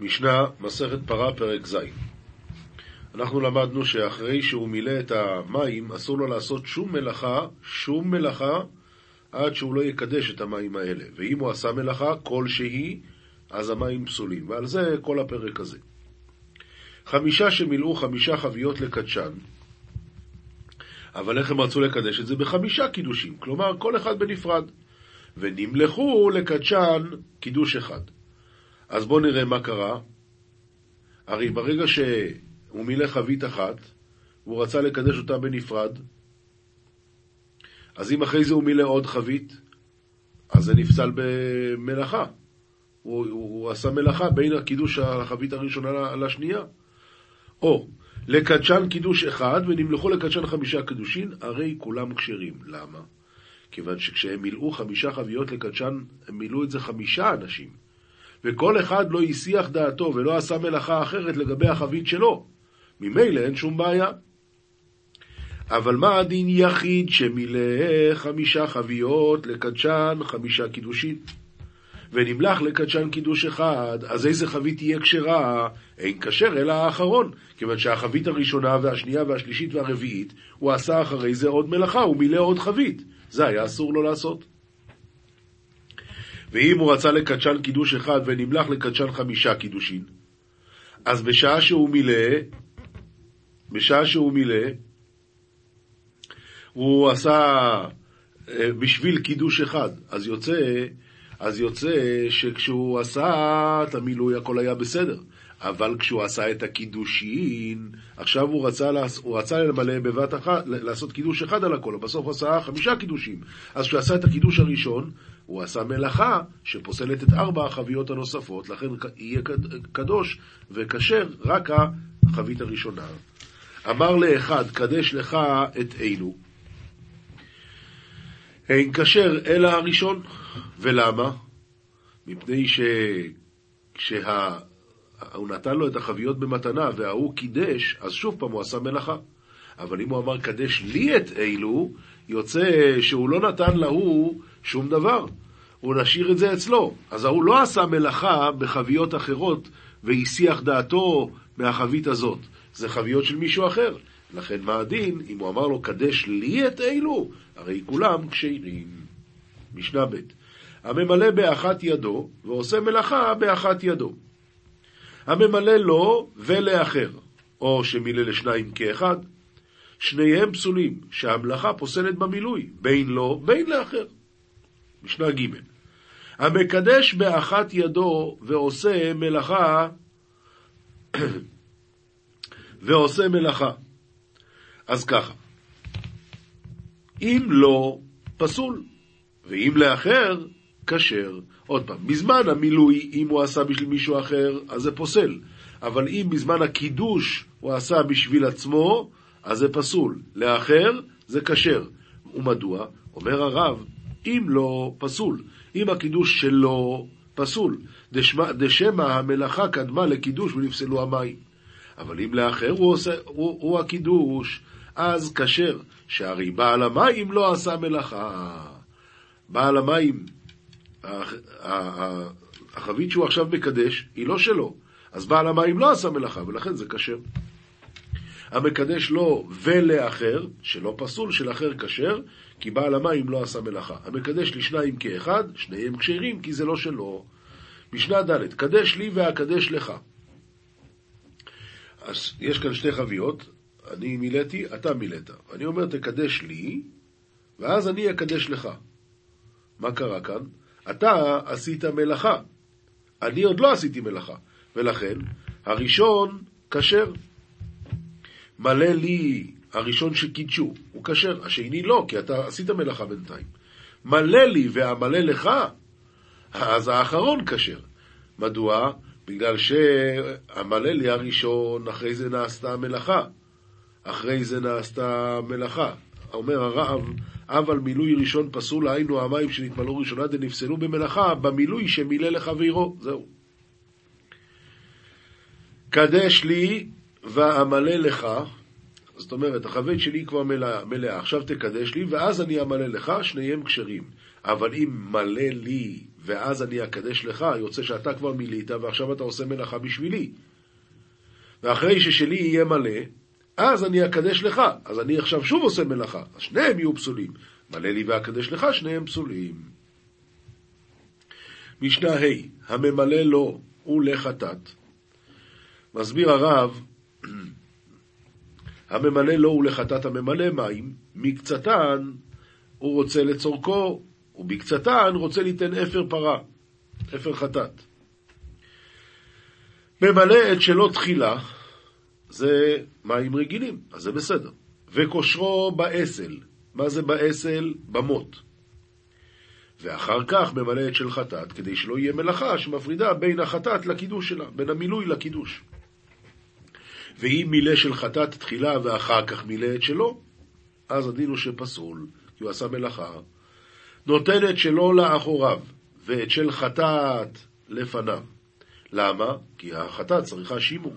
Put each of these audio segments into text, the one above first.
משנה, מסכת פרה, פרק ז'. אנחנו למדנו שאחרי שהוא מילא את המים, אסור לו לעשות שום מלאכה, שום מלאכה, עד שהוא לא יקדש את המים האלה. ואם הוא עשה מלאכה כלשהי, אז המים פסולים. ועל זה כל הפרק הזה. חמישה שמילאו חמישה חביות לקדשן, אבל איך הם רצו לקדש את זה? בחמישה קידושים, כלומר כל אחד בנפרד. ונמלכו לקדשן קידוש אחד. אז בואו נראה מה קרה. הרי ברגע שהוא מילא חבית אחת, והוא רצה לקדש אותה בנפרד, אז אם אחרי זה הוא מילא עוד חבית, אז זה נפסל במלאכה. הוא, הוא, הוא עשה מלאכה בין הקידוש החבית הראשונה לשנייה. או, לקדשן קידוש אחד ונמלכו לקדשן חמישה קידושין, הרי כולם כשרים. למה? כיוון שכשהם מילאו חמישה חביות לקדשן, הם מילאו את זה חמישה אנשים. וכל אחד לא הסיח דעתו ולא עשה מלאכה אחרת לגבי החבית שלו. ממילא אין שום בעיה. אבל מה הדין יחיד שמילא חמישה חביות לקדשן חמישה קידושין? ונמלח לקדשן קידוש אחד, אז איזה חבית תהיה כשרה? אין כשר אלא האחרון, כיוון שהחבית הראשונה והשנייה והשלישית והרביעית, הוא עשה אחרי זה עוד מלאכה, הוא מילא עוד חבית. זה היה אסור לו לעשות. ואם הוא רצה לקדשן קידוש אחד ונמלח לקדשן חמישה קידושין, אז בשעה שהוא מילא, בשעה שהוא מילא, הוא עשה אה, בשביל קידוש אחד, אז יוצא, אז יוצא שכשהוא עשה את המילוי הכל היה בסדר. אבל כשהוא עשה את הקידושין, עכשיו הוא רצה, הוא רצה למלא בבת אחת, לעשות קידוש אחד על הכל, בסוף הוא עשה חמישה קידושים. אז כשהוא עשה את הקידוש הראשון, הוא עשה מלאכה שפוסלת את ארבע החביות הנוספות, לכן יהיה קדוש וכשר רק החבית הראשונה. אמר לאחד, קדש לך את אלו. אין כשר אלא הראשון. ולמה? מפני. הוא נתן לו את החביות במתנה וההוא קידש, אז שוב פעם הוא עשה מלאכה. אבל אם הוא אמר קדש לי את אלו, יוצא שהוא לא נתן להוא שום דבר. הוא נשאיר את זה אצלו. אז ההוא לא עשה מלאכה בחביות אחרות והסיח דעתו מהחבית הזאת. זה חביות של מישהו אחר. לכן מה הדין אם הוא אמר לו קדש לי את אלו? הרי כולם כשרים. משנה ב' הממלא באחת ידו ועושה מלאכה באחת ידו. הממלא לו ולאחר, או שמילא לשניים כאחד, שניהם פסולים, שהמלאכה פוסלת במילוי, בין לו, בין לאחר. משנה ג' המקדש באחת ידו ועושה מלאכה ועושה מלאכה. אז ככה, אם לא, פסול, ואם לאחר, כשר. עוד פעם, בזמן המילוי, אם הוא עשה בשביל מישהו אחר, אז זה פוסל. אבל אם בזמן הקידוש הוא עשה בשביל עצמו, אז זה פסול. לאחר, זה כשר. ומדוע? אומר הרב, אם לא, פסול. אם הקידוש שלו, פסול. דשמע, דשמא המלאכה קדמה לקידוש ונפסלו המים. אבל אם לאחר הוא, עושה, הוא, הוא הקידוש, אז כשר, שהרי בעל המים לא עשה מלאכה. בעל המים החבית שהוא עכשיו מקדש היא לא שלו, אז בעל המים לא עשה מלאכה, ולכן זה כשר. המקדש לו ולאחר, שלא פסול, של אחר כשר, כי בעל המים לא עשה מלאכה. המקדש לשניים כאחד, שניהם כשרים, כי זה לא שלו. משנה ד', קדש לי ואקדש לך. אז יש כאן שתי חביות, אני מילאתי, אתה מילאת. אני אומר, תקדש לי, ואז אני אקדש לך. מה קרה כאן? אתה עשית מלאכה, אני עוד לא עשיתי מלאכה, ולכן הראשון כשר. מלא לי הראשון שקידשו, הוא כשר, השני לא, כי אתה עשית מלאכה בינתיים. מלא לי והמלא לך, אז האחרון כשר. מדוע? בגלל שהמלא לי הראשון, אחרי זה נעשתה המלאכה. אחרי זה נעשתה מלאכה. אומר הרב, אבל מילוי ראשון פסול, היינו המים שנתמלאו ראשונה דנפסלו במלאכה, במילוי שמילא לחברו. זהו. קדש לי ואמלא לך, זאת אומרת, החבית שלי כבר מלאה, מלאה, עכשיו תקדש לי, ואז אני אמלא לך, שניהם כשרים. אבל אם מלא לי ואז אני אקדש לך, יוצא שאתה כבר מילאת ועכשיו אתה עושה מלאכה בשבילי. ואחרי ששלי יהיה מלא, אז אני אקדש לך. אז אני עכשיו שוב עושה מלאכה. אז שניהם יהיו פסולים. מלא לי ואקדש לך, שניהם פסולים. משנה ה' הממלא לו ולחטאת. מסביר הרב, הממלא לו ולחטאת הממלא מים, מקצתן הוא רוצה לצורכו, ובקצתן רוצה ליתן אפר פרה, אפר חטאת. ממלא את שלו תחילה, זה מים רגילים, אז זה בסדר. וכושרו באסל, מה זה באסל? במות. ואחר כך ממלא את של חטאת, כדי שלא יהיה מלאכה שמפרידה בין החטאת לקידוש שלה, בין המילוי לקידוש. ואם מילא של חטאת תחילה ואחר כך מילא את שלו, אז הדין הוא שפסול, כי הוא עשה מלאכה. נותן את שלו לאחוריו, ואת של חטאת לפניו. למה? כי החטאת צריכה שימור.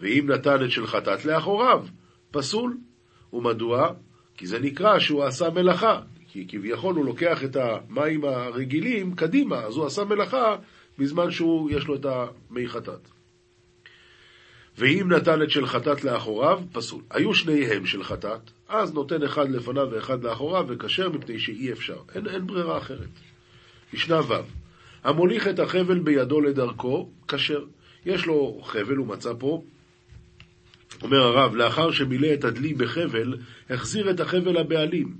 ואם נתן את של חטאת לאחוריו, פסול. ומדוע? כי זה נקרא שהוא עשה מלאכה. כי כביכול הוא לוקח את המים הרגילים קדימה, אז הוא עשה מלאכה בזמן שהוא, יש לו את המי חטאת. ואם נתן את של חטאת לאחוריו, פסול. היו שניהם של חטאת, אז נותן אחד לפניו ואחד לאחוריו, וכשר מפני שאי אפשר. אין, אין ברירה אחרת. משנה ו' המוליך את החבל בידו לדרכו, כשר. יש לו חבל, הוא מצא פה, אומר הרב, לאחר שמילא את הדלי בחבל, החזיר את החבל לבעלים.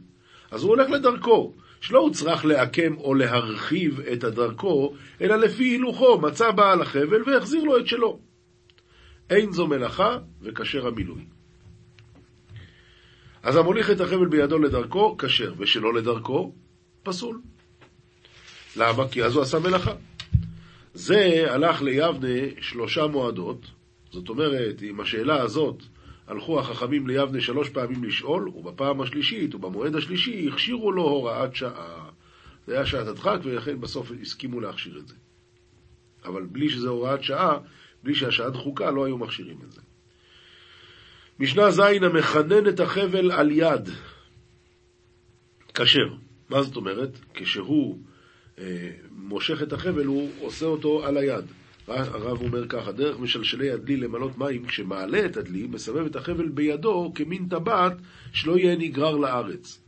אז הוא הולך לדרכו, שלא הוא צריך לעקם או להרחיב את הדרכו, אלא לפי הילוכו, מצא בעל החבל והחזיר לו את שלו. אין זו מלאכה וכשר המילוי. אז המוליך את החבל בידו לדרכו, כשר, ושלא לדרכו, פסול. למה? כי אז הוא עשה מלאכה. זה הלך ליבנה שלושה מועדות, זאת אומרת, עם השאלה הזאת הלכו החכמים ליבנה שלוש פעמים לשאול, ובפעם השלישית, ובמועד השלישי, הכשירו לו הוראת שעה. זה היה שעת הדחק, ולכן בסוף הסכימו להכשיר את זה. אבל בלי שזה הוראת שעה, בלי שהשעה דחוקה, לא היו מכשירים את זה. משנה ז' המכנן את החבל על יד, כשר. מה זאת אומרת? כשהוא אה, מושך את החבל, הוא עושה אותו על היד. הרב אומר ככה, דרך משלשלי הדלי למלות מים, כשמעלה את הדלי, מסבב את החבל בידו כמין טבעת שלא יהיה נגרר לארץ.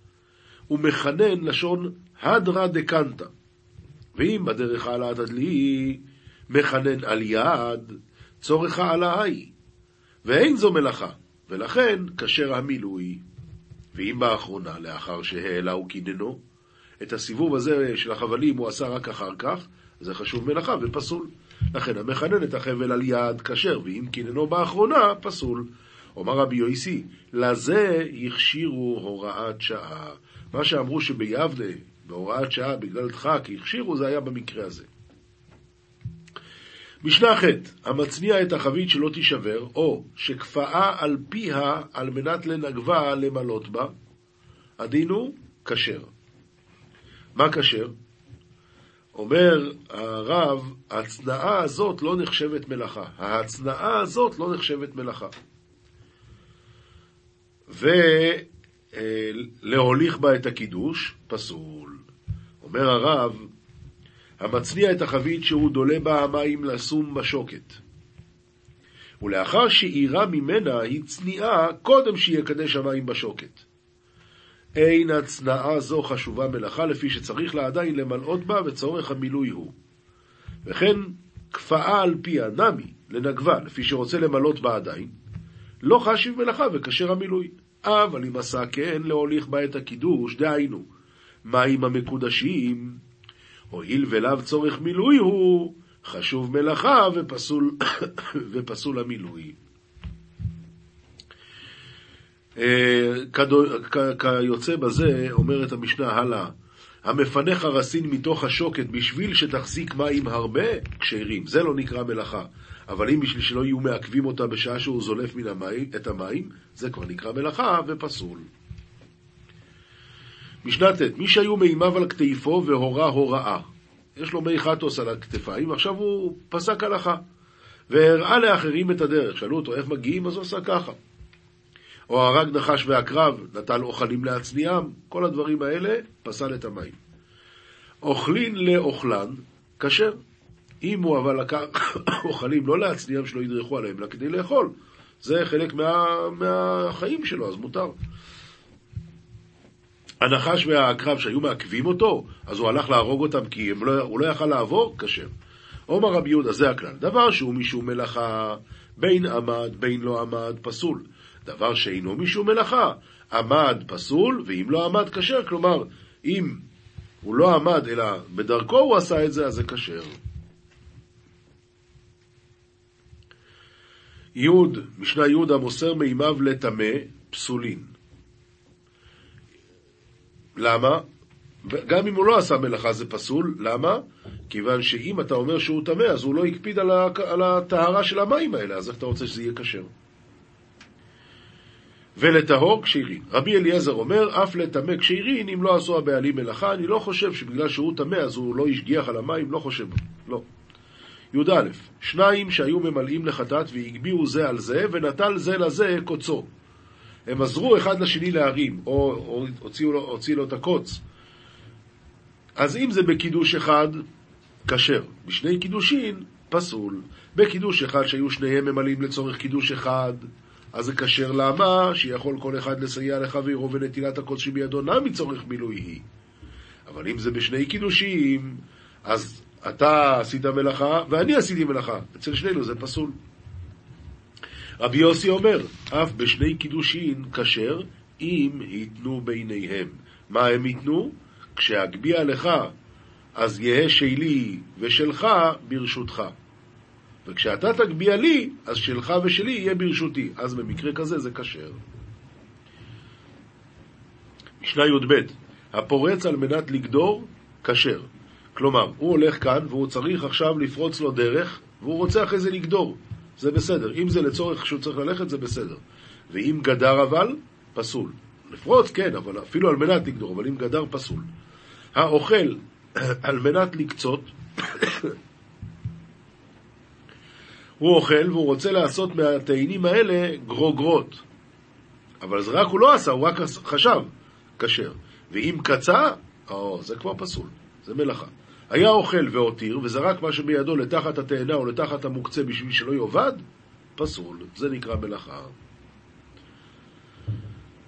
הוא מכנן לשון הדרא דקנטה. ואם בדרך העלאת הדלי מכנן על יד, צורך העלאה היא. ואין זו מלאכה, ולכן כשר המילוי. ואם באחרונה, לאחר שהעלה וקיננו, את הסיבוב הזה של החבלים הוא עשה רק אחר כך, זה חשוב מלאכה ופסול. לכן המכנן את החבל על יד כשר, ואם קיננו באחרונה, פסול. אומר רבי יויסי, לזה הכשירו הוראת שעה. מה שאמרו שביבנה, בהוראת שעה, בגלל דחק, הכשירו, זה היה במקרה הזה. משנה ח' המצניע את החבית שלא תישבר, או שכפאה על פיה על מנת לנגבה למלות בה, הדין הוא כשר. מה כשר? אומר הרב, ההצנעה הזאת לא נחשבת מלאכה. ההצנעה הזאת לא נחשבת מלאכה. ולהוליך בה את הקידוש, פסול. אומר הרב, המצניע את החבית שהוא דולה בה המים לשום בשוקת. ולאחר שאירה ממנה היא צניעה קודם שיקדש המים בשוקת. אין הצנעה זו חשובה מלאכה, לפי שצריך לה עדיין למלאות בה, וצורך המילוי הוא. וכן, כפאה על פיה, נמי, לנגבה, לפי שרוצה למלות בה עדיין, לא חשיב מלאכה וכשר המילוי. אבל אם עשה כן להוליך בה את הקידוש, דהיינו, מים המקודשים, הואיל ולאו צורך מילוי הוא, חשוב מלאכה ופסול, ופסול המילוי. כיוצא בזה, אומרת המשנה הלאה, המפנה חרסין מתוך השוקת בשביל שתחזיק מים הרבה, כשרים. זה לא נקרא מלאכה. אבל אם בשביל שלא יהיו מעכבים אותה בשעה שהוא זולף מן המים, את המים, זה כבר נקרא מלאכה ופסול. משנה ט' מי שהיו מימיו על כתפו והורה הוראה. יש לו מי חטוס על הכתפיים, עכשיו הוא פסק הלכה. והראה לאחרים את הדרך. שאלו אותו איך מגיעים, אז הוא עשה ככה. או הרג נחש ועקרב, נטל אוכלים להצניעם, כל הדברים האלה, פסל את המים. אוכלין לאוכלן, כשר. אם הוא אבל לקח אוכלים לא להצניעם שלא ידרכו עליהם, אלא כדי לאכול. זה חלק מה, מהחיים שלו, אז מותר. הנחש והעקרב שהיו מעכבים אותו, אז הוא הלך להרוג אותם כי לא, הוא לא יכל לעבור, כשר. עומר רבי יהודה, זה הכלל. דבר שהוא משום מלאכה, בין עמד, בין לא עמד, פסול. דבר שאינו משום מלאכה, עמד, פסול, ואם לא עמד, כשר. כלומר, אם הוא לא עמד, אלא בדרכו הוא עשה את זה, אז זה כשר. י', משנה י', המוסר מימיו לטמא, פסולין. למה? גם אם הוא לא עשה מלאכה זה פסול, למה? כיוון שאם אתה אומר שהוא טמא, אז הוא לא הקפיד על הטהרה של המים האלה, אז איך אתה רוצה שזה יהיה כשר? ולטהור כשירין. רבי אליעזר אומר, אף לטמא כשירין, אם לא עשו הבעלים מלאכה, אני לא חושב שבגלל שהוא טמא אז הוא לא השגיח על המים, לא חושב, לא. י"א, שניים שהיו ממלאים לחטאת והגביאו זה על זה, ונטל זה לזה קוצו. הם עזרו אחד לשני להרים, או, או הוציאו לו, הוציא לו את הקוץ. אז אם זה בקידוש אחד, כשר. בשני קידושין, פסול. בקידוש אחד שהיו שניהם ממלאים לצורך קידוש אחד, אז זה כשר למה? שיכול כל אחד לסייע לחברו ונטילת הקוץ שבידו נע מצורך מילוי היא. אבל אם זה בשני קידושים, אז אתה עשית מלאכה ואני עשיתי מלאכה. אצל שנינו זה פסול. רבי יוסי אומר, אף בשני קידושין כשר, אם ייתנו ביניהם. מה הם ייתנו? כשאגביה לך, אז יהא שלי ושלך ברשותך. וכשאתה תגביה לי, אז שלך ושלי יהיה ברשותי. אז במקרה כזה זה כשר. משנה י"ב, הפורץ על מנת לגדור, כשר. כלומר, הוא הולך כאן והוא צריך עכשיו לפרוץ לו דרך, והוא רוצה אחרי זה לגדור. זה בסדר. אם זה לצורך שהוא צריך ללכת, זה בסדר. ואם גדר אבל, פסול. לפרוץ, כן, אבל אפילו על מנת לגדור, אבל אם גדר, פסול. האוכל על מנת לקצות, הוא אוכל והוא רוצה לעשות מהתאנים האלה גרוגרות. אבל זה רק הוא לא עשה, הוא רק חשב, כשר. ואם קצה, או, זה כבר פסול, זה מלאכה. היה אוכל והותיר, וזרק מה שבידו לתחת התאנה או לתחת המוקצה בשביל שלא יאבד, פסול. זה נקרא מלאכה.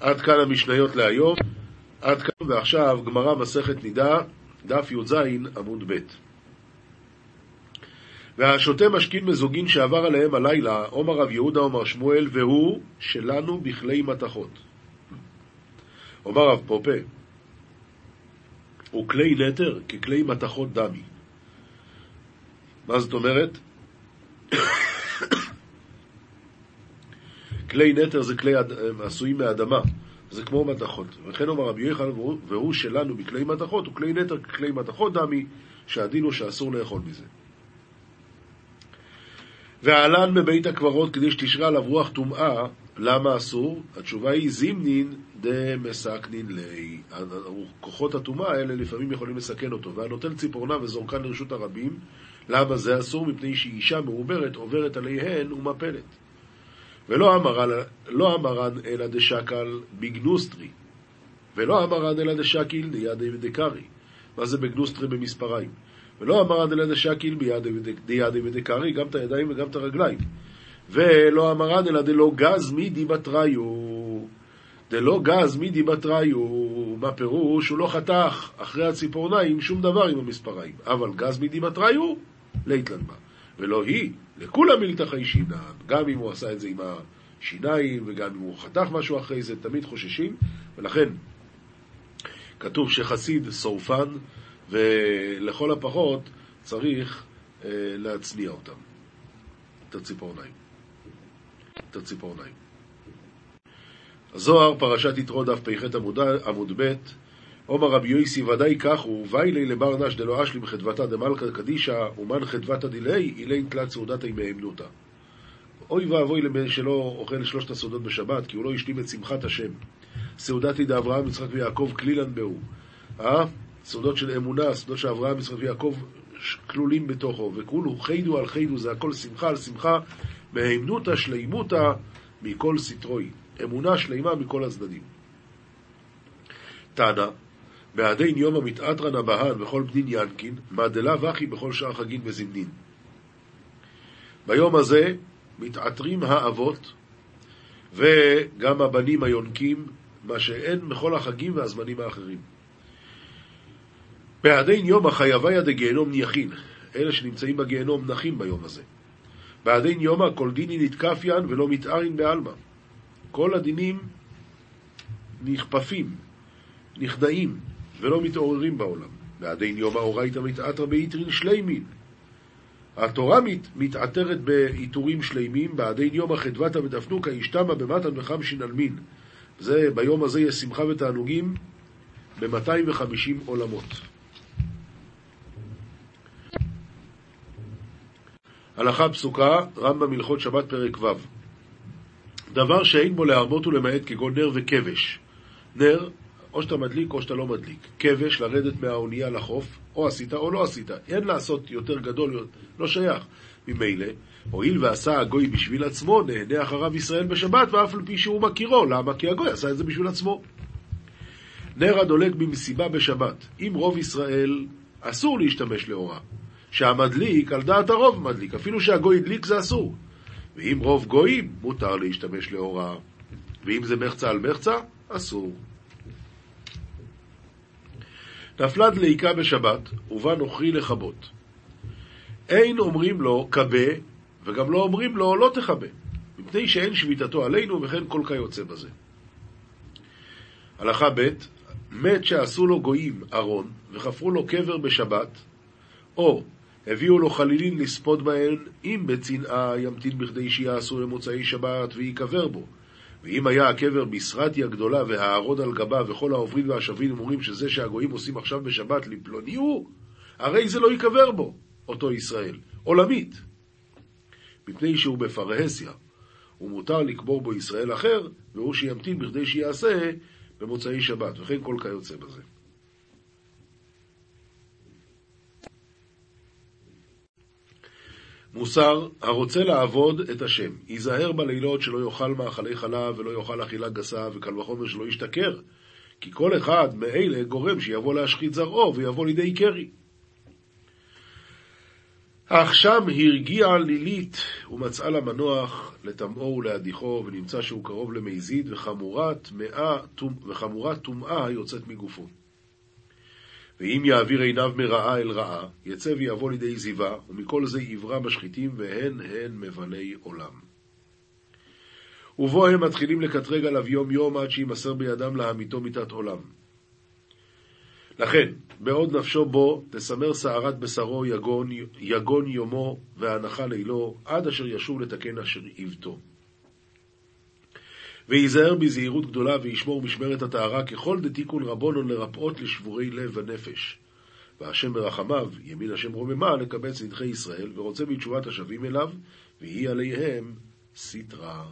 עד כאן המשניות להיום. עד כאן, ועכשיו גמרא מסכת נידה, דף י"ז עמוד ב'. והשותה משכין מזוגין שעבר עליהם הלילה, עומר רב יהודה עומר שמואל, והוא שלנו בכלי מתכות. עומר רב פופה, הוא כלי נטר ככלי מתכות דמי. מה זאת אומרת? כלי נטר זה כלי עשויים מאדמה, זה כמו מתכות. וכן אומר רבי יוחנן, והוא שלנו בכלי מתכות, הוא כלי נטר ככלי מתכות דמי, שהדין הוא שאסור לאכול מזה. ועלן בבית הקברות כדי שתשרה עליו רוח טומאה, למה אסור? התשובה היא זימנין דמסכנין לי. כוחות הטומאה האלה לפעמים יכולים לסכן אותו. והנוטל ציפורנה וזורקן לרשות הרבים, למה זה אסור? מפני שאישה מעוברת עוברת עליהן ומפלת. ולא אמרן, לא אמרן אלא דשקל בגנוסטרי, ולא אמרן אלא דשקיל דידי ודקרי. מה זה בגנוסטרי במספריים? ולא אמרן אלא דשקיל דידי ודקרי, גם את הידיים וגם את הרגליים. ולא אמרן אלא דלא גז מידי בתריו. דלא גז מידי בתריו, מה פירוש? הוא לא חתך אחרי הציפורניים שום דבר עם המספריים. אבל גז מידי בתריו, ליתלן. ולא היא, לכולם מלתחי שינן. גם אם הוא עשה את זה עם השיניים, וגם אם הוא חתך משהו אחרי זה, תמיד חוששים. ולכן, כתוב שחסיד שורפן, ולכל הפחות צריך אה, להצניע אותם, את הציפורניים. את הציפורניים. הזוהר, פרשת יתרו דף פ"ח עמוד ב', עומר רבי יויסי ודאי כך הוא, ויילי לבר נש דלא אשלים חדבתא דמלכא קדישא ומן חדבתא דילי, אילין תלת סעודתא מהימנותא. אוי ואבוי למי שלא אוכל שלושת הסעודות בשבת, כי הוא לא השלים את שמחת השם. סעודתי דאברהם, יצחק ויעקב כלילן בהו. אה? סעודות של אמונה, סעודות של אברהם, יצחק ויעקב כלולים בתוכו, וכולו חיידו על חיידו, זה הכל שמחה על שמחה, מהימנותא שלימותא מכל סטרוי. אמונה שלימה מכל הצדדים. תנא, בעדין יום המתעטרן הבהן בכל בנין ינקין, מעדלה וכי בכל שאר חגין וזמנין. ביום הזה מתעטרים האבות וגם הבנים היונקים, מה שאין בכל החגים והזמנים האחרים. בעדין יום החייביה דגיהנום ניחין, אלה שנמצאים בגיהנום נחים ביום הזה. בעדין יומא כל דיני נתקפיין ולא מתארין בעלמא. כל הדינים נכפפים, נכדאים, ולא מתעוררים בעולם. בעדין יומא אורייתא מתעתרא באיתרין שלימין. התורה מת, מתעטרת בעיטורים שלימים, בעדין יומא חדבתא ודפנוקא ישתמא במתן וחמשין עלמין. זה, ביום הזה יש שמחה ותענוגים ב-250 עולמות. הלכה פסוקה, רמב"ם הלכות שבת פרק ו' דבר שאין בו להרבות ולמעט כגון נר וכבש. נר, או שאתה מדליק או שאתה לא מדליק. כבש, לרדת מהאונייה לחוף, או עשית או לא עשית. אין לעשות יותר גדול, לא שייך. ממילא, הואיל ועשה הגוי בשביל עצמו, נהנה אחריו ישראל בשבת, ואף על פי שהוא מכירו. למה? כי הגוי עשה את זה בשביל עצמו. נר הדולק במסיבה בשבת. אם רוב ישראל, אסור להשתמש לאורה. שהמדליק, על דעת הרוב מדליק, אפילו שהגוי הדליק זה אסור. ואם רוב גויים, מותר להשתמש לאורה. ואם זה מחצה על מחצה, אסור. נפלה דליקה בשבת, ובא נוכרי לכבות. אין אומרים לו כבה, וגם לא אומרים לו לא תכבה, מפני שאין שביתתו עלינו, וכן כל כיוצא בזה. הלכה ב' מת שעשו לו גויים ארון, וחפרו לו קבר בשבת, או הביאו לו חלילין לספוד בהן, אם בצנעה ימתין בכדי שיעשו למוצאי שבת ויקבר בו. ואם היה הקבר בסרטיה גדולה והארון על גבה וכל העוברים והשבים אומרים שזה שהגויים עושים עכשיו בשבת לפלוני הוא, הרי זה לא ייקבר בו, אותו ישראל, עולמית. מפני שהוא בפרהסיה, ומותר לקבור בו ישראל אחר, והוא שימתין בכדי שיעשה במוצאי שבת, וכן כל כיוצא בזה. מוסר, הרוצה לעבוד את השם, ייזהר בלילות שלא יאכל מאכלי חלב ולא יאכל אכילה גסה, וקל וחומר שלא ישתכר, כי כל אחד מאלה גורם שיבוא להשחית זרעו ויבוא לידי קרי. אך שם הרגיעה לילית ומצאה לה מנוח לטמאו ולהדיחו, ונמצא שהוא קרוב למזיד וחמורת טומאה היוצאת מגופו. ואם יעביר עיניו מרעה אל רעה, יצא ויבוא לידי זיווה, ומכל זה יברא משחיתים, והן הן מבלי עולם. ובו הם מתחילים לקטרג עליו יום יום עד שימסר בידם להמיתו מיתת עולם. לכן, בעוד נפשו בו, תסמר שערת בשרו יגון, יגון יומו, והנחה לילו, עד אשר ישוב לתקן אשר עיוותו. וייזהר בזהירות גדולה וישמור משמרת הטהרה ככל דתיקון רבונון לרפאות לשבורי לב ונפש. והשם ברחמיו, ימין השם רוממה, לקבץ נדחי ישראל, ורוצה בתשובת השבים אליו, ויהי עליהם סטרה.